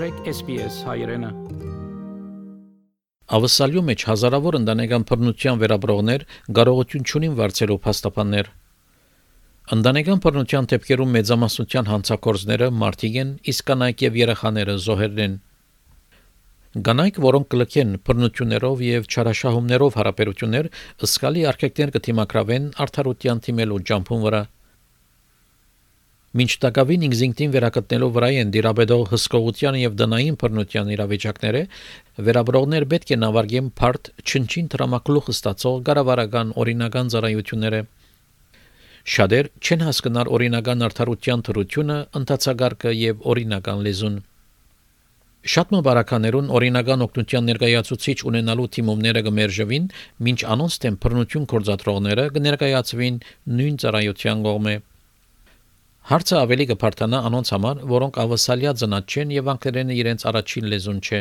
մտրեք SPS հայրենը։ Ավսալյու մեջ հազարավոր ընտանեկան բռնության վերաբրողներ կարողություն չունին վարձելով հաստապաններ։ Ընտանեկան բռնության դեպքերում մեծամասնության հանցակորձները մարդիկ են, իսկ կանայք եւ երեխաները զոհերն են։ Գանայք, որոնք կլքեն բռնություններով եւ չարաշահումներով հարաբերություններ, ըսկալի արկեկներ կթիմակրավեն արդարության թիմելու ջամփուն վրա։ Մինչ տակավին ինքնին վերակտնելով վրա են դիրաբեդող հսկողության եւ դնային բռնության իրավիճակները, վերաբրողներ պետք է նավարգեն բարդ չնչին դրամակլուխ ստացող գարավարական օրինական ծառայությունները։ Շատեր չեն հասկնար օրինական արդարության թրությունը, ընդհանցագարկը եւ օրինական լեզուն։ Շատ մբարականերուն օրինական օգնության ներկայացուցիչ ունենալու թիմումները կմերժվին, մինչ անոնց դեմ բռնություն կորցածողները կներկայացվին նույն ծառայության կողմէ։ Հարցը ավելի կփարթանա անոնց համար, որոնք ավասալիա ծնած չեն եւ անգլերենը իրենց առաջին լեզուն չէ։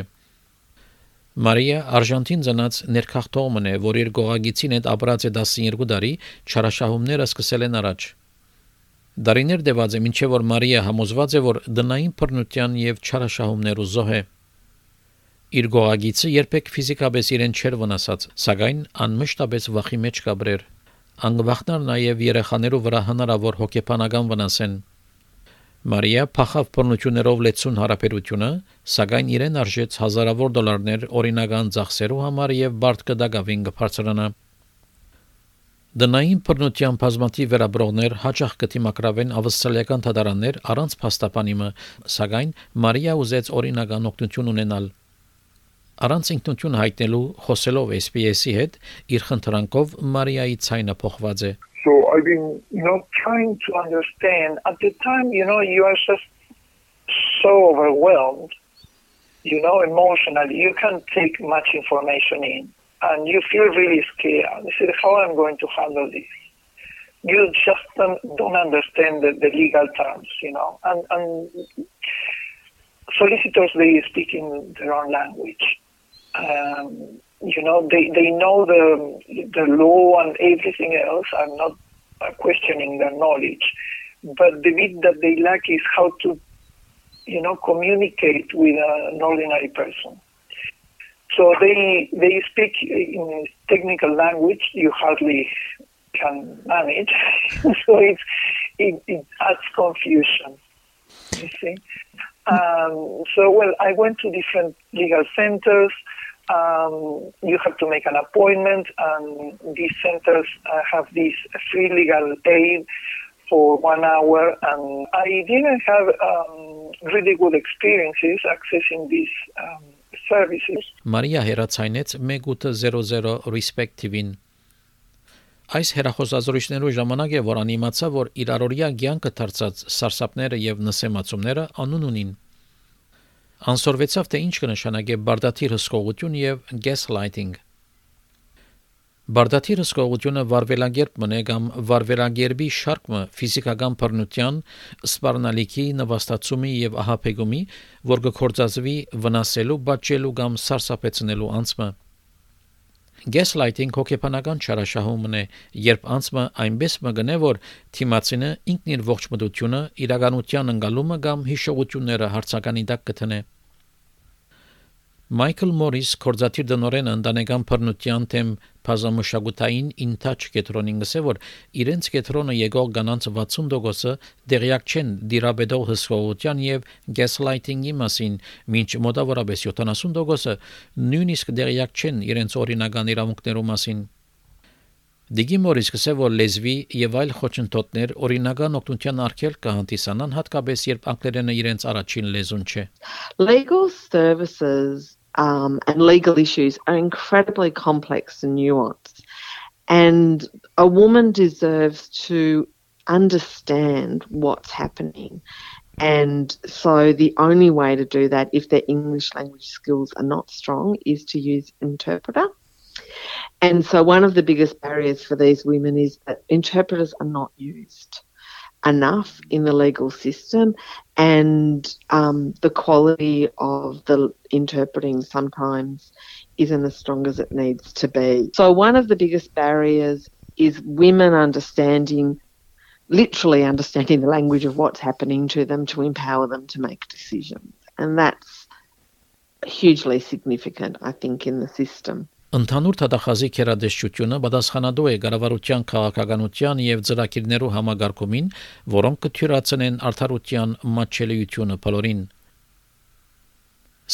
Մարիա Արժանտին ծնած ներքախտողն է, որ իր գողագիցին հետ ապրած է 12 տարի, չարաշահումները սկսել են առաջ։ Դարիներ դեված է մինչև որ Մարիա համոզված է, որ դնային բռնության եւ չարաշահումներու զոհ է։ Իր գողագիցը երբեք ֆիզիկապես իրեն չէր վնասած, սակայն անմշտապես վախի մեջ կաբրեր անգվախնար նաև երեխաներու վրա հնարավոր հոգեբանական վնասեն։ Մարիա փախավ բռնություններով լեցուն հարաբերությունը, սակայն իրեն արժեց հազարավոր դոլարներ օրինական ծախսերու համար եւ բարդ կդակավին կբարձրանա։ Դնային բռնության բազմաթիվ վերաբրողներ հաճախ կդիմակրավեն ավստրալիական թադարաններ առանց փաստաբանիմը, սակայն Մարիա ուզեց օրինական օգնություն ունենալ Առանց ինքնություն հայտնելու խոսելով SPS-ի հետ իր խնդրանքով Մարիայի ցայնը փոխված է։ So I've been, you know, trying to understand. At the time, you know, you are just so overwhelmed, you know, emotionally. You can't take much information in, and you feel really scared. You say, how am I going to handle this? You just don't, don't understand the, the legal terms, you know, and, and solicitors they speak in their own language um, you know, they, they know the, the law and everything else. I'm not questioning their knowledge. But the bit that they lack is how to, you know, communicate with an ordinary person. So they they speak in technical language you hardly can manage. so it's it, it adds confusion. You see. Um, so well, I went to different legal centers um, you have to make an appointment, and these centers uh, have this free legal aid for one hour, and I didn't have um, really good experiences accessing these um, services. Մարիա հերացայնեց 1800 Respect TV-ին։ Այս հերախոսազրույցներու ժամանակ է որ անիմացա, որ իր առօրյա ցանկը դարձած սարսափները եւ նսեմացումները անուն ունին։ Անսորվեցավ թե ինչ կնշանակե բարդաթիր հսկողություն եւ gaslighting։ Բարդաթիր հսկողությունը վարվելագերբ մնե կամ վարվելագերբի շարքը ֆիզիկական բռնության, սպառնալիքի, նվաստացումի եւ ահապեգումի, որ կկործածվի վնասելու, բաճելու կամ սարսափեցնելու անձը Gaslighting հոգեբանական չարաշահումն է, երբ անձը այնպես մգնե, որ թիմացինը ինքն իր ողջ մտությունը, իրականության ընկալումը կամ հիշողությունները հարցականի տակ կտնե։ Մայքլ Մորիս կորզաթիր դնորեն ընտանեկան բռնության թեմ բազմամշակութային ինտաչ կետրոնին գսե որ իրենց կետրոնը եկող կանանց 60%-ը դեղյակ չեն դիրաբեդող հսկողության եւ gaslighting-ի մասին, մինչ մոտավորապես 70%-ը նույնիսկ դեղյակ չեն իրենց օրինական իրավունքներու մասին։ Դիգի Մորիս գսե որ լեզվի եւ այլ խոչընդոտներ օրինական օգնության արգելք կհանդիսանան հատկապես երբ անգլերենը իրենց առաջին լեզուն չէ։ Legal services um, and legal issues are incredibly complex and nuanced. And a woman deserves to understand what's happening. And so the only way to do that, if their English language skills are not strong, is to use interpreter. And so one of the biggest barriers for these women is that interpreters are not used enough in the legal system, and um, the quality of the interpreting sometimes isn't as strong as it needs to be. So, one of the biggest barriers is women understanding, literally understanding the language of what's happening to them to empower them to make decisions. And that's hugely significant, I think, in the system. Ընդհանուր թատախազի քերադեշչությունը պատասխանատու է գարավարության քաղաքականության եւ ծրագիրներու համագարկումին, որոնք կթյուրացնեն արդարության մատչելիությունը բոլորին։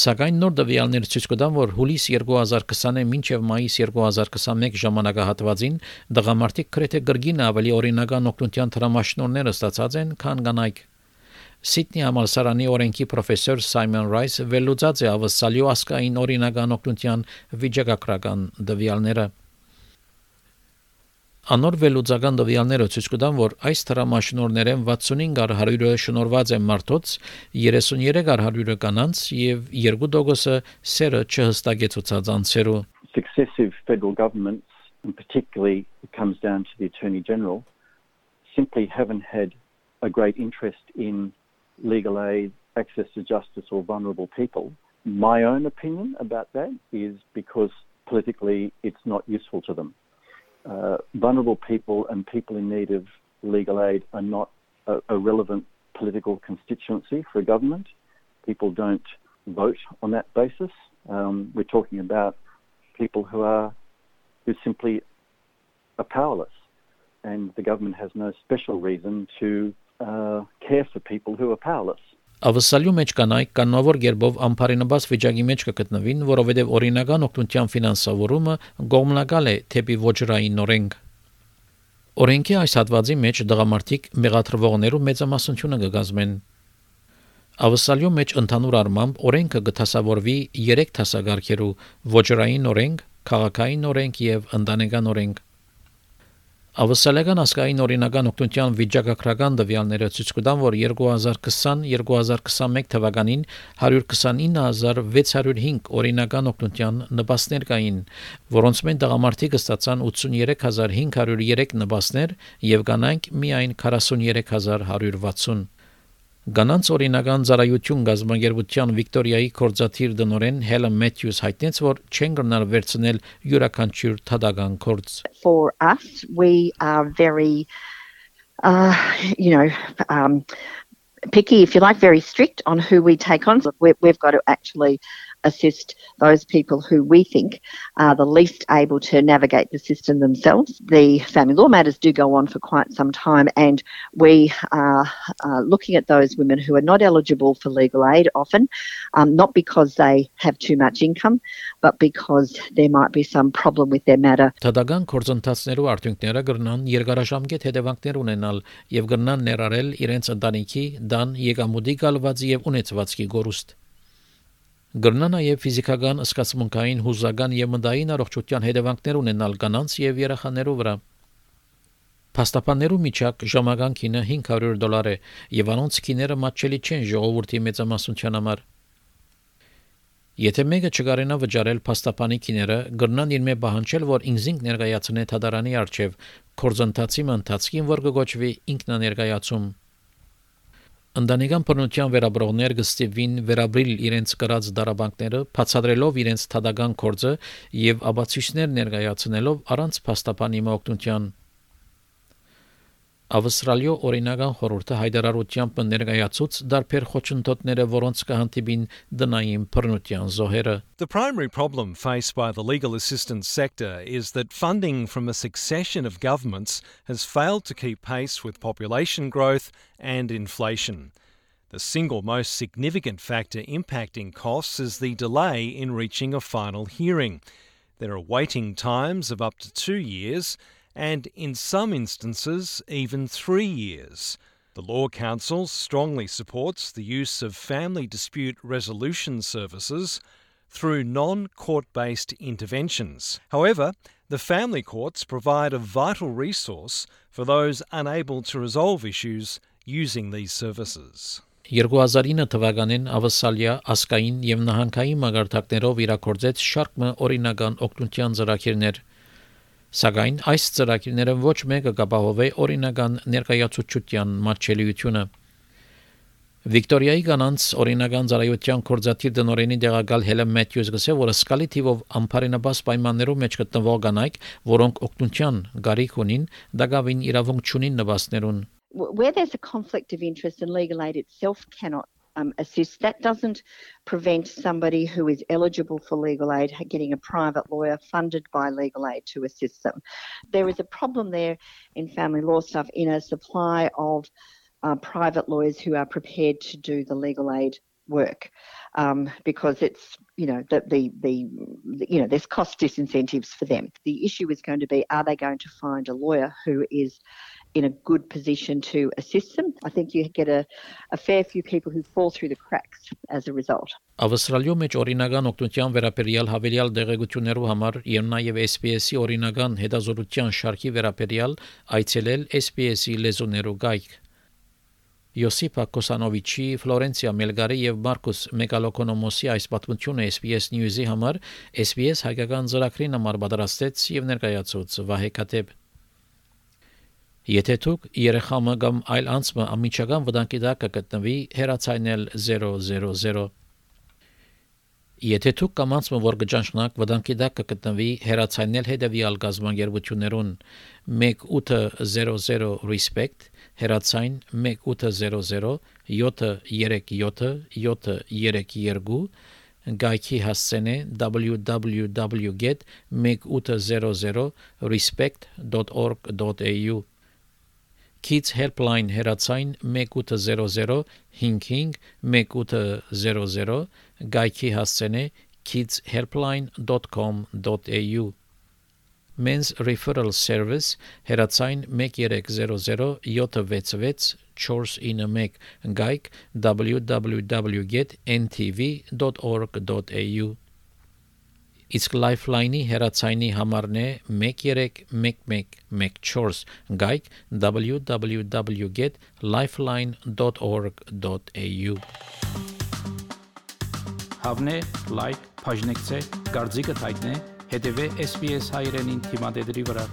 Սակայն նոր դվյալներ ցույց կտան, որ հուլիս 2020-ը մինչև մայիս 2021 ժամանակահատվածին դղամարդիկ քրեթե գրգին ավելի օրինական օգնության տրամաշնորները ստացած են, քան կանայք։ Սիդնի համալսարանի օրենքի պրոֆեսոր Սայմոն Ռայս վերլուծած է ավսալյո ասկային օրինական օգնության վիճակագրական դվյալները։ Անոր վերլուծական դվյալները ցույց կտան, որ այս տրամաշնորներեն 65 առ 100-ը շնորված են մարդոց, 33 առ 100-ը կանանց եւ 2%-ը սերը չհստակեցուցած անձերու։ Successive federal governments, and particularly it comes down to the Attorney General, simply haven't had a great interest in legal aid, access to justice, or vulnerable people. My own opinion about that is because politically it's not useful to them. Uh, vulnerable people and people in need of legal aid are not a, a relevant political constituency for a government. People don't vote on that basis. Um, we're talking about people who are who simply are powerless, and the government has no special reason to uh, care for people who are powerless. Ավսալյու մեջ կանայք կանոնավոր գերբով ամբարինաբաց վիճակի մեջ կգտնվին, որովհետև օրինական օգնության ֆինանսավորումը գոմնակալ է թեպի ոչրային օրենք։ Օրենքի այս հատվածի մեջ դղամարդիկ մեղադրվողներու մեծամասնությունը կգազմեն։ Ավսալյու մեջ ընդհանուր առմամբ օրենքը կտասավորվի 3 տասագարքերու՝ ոչրային օրենք, քաղաքային օրենք եւ ընտանեկան օրենք։ Ավսալական ասկային օրինական օգնության վիճակագրական տվյալները ցույց կտան, որ 2020-2021 թվականին 129605 օրինական օգնության նպաստներ կային, որոնց մեն տղամարդիկ ստացան 83503 նպաստներ եւ կանայք միայն 43160 Գանանց օրինական ծառայություն գազագերբության Վիկտորիայի կորզաթիր դնորեն Հելեն Մեթյուս հայտնեց, որ չեն գնալ վերցնել յուրաքանչյուր թադական կորձ։ For us, we are very uh, you know, um, picky, if you like, very strict on who we take on. we have got to actually assist those people who we think are the least able to navigate the system themselves. The family law matters do go on for quite some time, and we are uh, looking at those women who are not eligible for legal aid often, um, not because they have too much income, but because there might be some problem with their matter. Տադական կորձընթացներու արդյունքները կրնան երկարաժամկետ հետևանքներ ունենալ եւ կրնան ներառել իրենց ընտանիքի, դան, եկամուտի գալվածի եւ ունեցվածքի գորուստ։ Գրնա նաև ֆիզիկական, սկացմունքային, հուզական եւ մտային առողջության հետևանքներ ունենալ կանանց եւ երեխաներու վրա։ Փաստաբաններու միջակ ժամական քինը 500 դոլար է եւ անոնց քիները մատչելի չեն ժողովրդի մեծամասնության համար։ Եթե մեկը չկարենա վճարել փաստաբանի քիները, գրնան իր մե բանջել, որ ինքնին ներկայացնե թադարանի արչեվ կորզընթացի ընթացքին, որ կգոչվի ինքնաներկայացում Ընտանեկան բռնության վերաբրողներ կստիվին վերաբրիլ իրենց կրած դարաբանքները, բացատրելով իրենց թադական կորձը եւ աբացույցներ ներկայացնելով առանց փաստաբանի օգնության Ավստրալիո օրինական խորհուրդը հայտարարությամբ ներկայացուց դարբեր խոչընդոտները, որոնց կհանդիպին դնային բռնության զոհերը։ The primary problem faced by the legal assistance sector is that funding from a succession of governments has failed to keep pace with population growth and inflation. The single most significant factor impacting costs is the delay in reaching a final hearing. There are waiting times of up to two years and in some instances, even three years. The Law Council strongly supports the use of family dispute resolution services through non court based interventions. However, the family courts provide a vital resource for those unable to resolve issues using these services. 2009 թվականին Ավսալիա ասկային եւ նահանգային մագարտակներով իրակորձեց շարք օրինական օգնության ծրագիրներ Սակայն այս ծրագիրները ոչ մեկը կապահովե օրինական ներկայացուցչության մատչելիությունը։ Վիկտորիայի կանանց օրինական ծառայության կորզաթիր դնորենի դեղակալ Հելեն Մեթյուս գսե, որ սկալի թիվով ամբարինաբաս պայմաններով մեջ գտնվող կանայք, որոնք օգնության գարիք ունին, դակավին իրավունք չունին նվաստներուն։ Where there's a conflict of interest and legal aid itself cannot um, assist. That doesn't prevent somebody who is eligible for legal aid getting a private lawyer funded by legal aid to assist them. There is a problem there in family law stuff in a supply of uh, private lawyers who are prepared to do the legal aid work um, because it's you know the, the, the you know there's cost disincentives for them. The issue is going to be are they going to find a lawyer who is in a good position to assist them. I think you get a, a fair few people who fall through the cracks as a result. Ավստրալիո մեջ օրինական օգնության վերաբերյալ հավելյալ դեղեցություններու համար եւ նաեւ SPS-ի օրինական հետազոտության շարքի վերաբերյալ այցելել SPS-ի լեզուներու գայք Յոսիպա Կոսանովիչի, Ֆլորենցիա Մելգարի եւ Մարկոս Մեգալոկոնոմոսի այս պատմությունը SPS News-ի համար SPS հայկական ծրագրին համար պատրաստեց եւ ներկայացուց Վահե Կատեբ Եթե դուք երեխամը կամ այլ անձը ամիջական վտանգի տակ կգտնվի, հեռացայնել 000 Եթե դուք կամ անձը որ գճանշնակ վտանգի տակ կգտնվի, հեռացայնել հետևյալ գազམ་գերբություններուն 1800 respect հերացայն 1800 737 732 գայքի հասցեն է www.1800respect.org.au Kids Helpline հերացայն 1800 55 1800 գայքի հասցեն է kidshelpline.com.au Men's Referral Service հերացայն 1300 766 491 գայք www.ntv.org.au Իսկ Lifeline-ի հերացայինի համարն է 131114 գայք www.lifeline.org.au Հավնե լայք, բաժնեկցե, դարձիկը թայտնե, հետեւե SPS հայրենին թիմադեդի վրա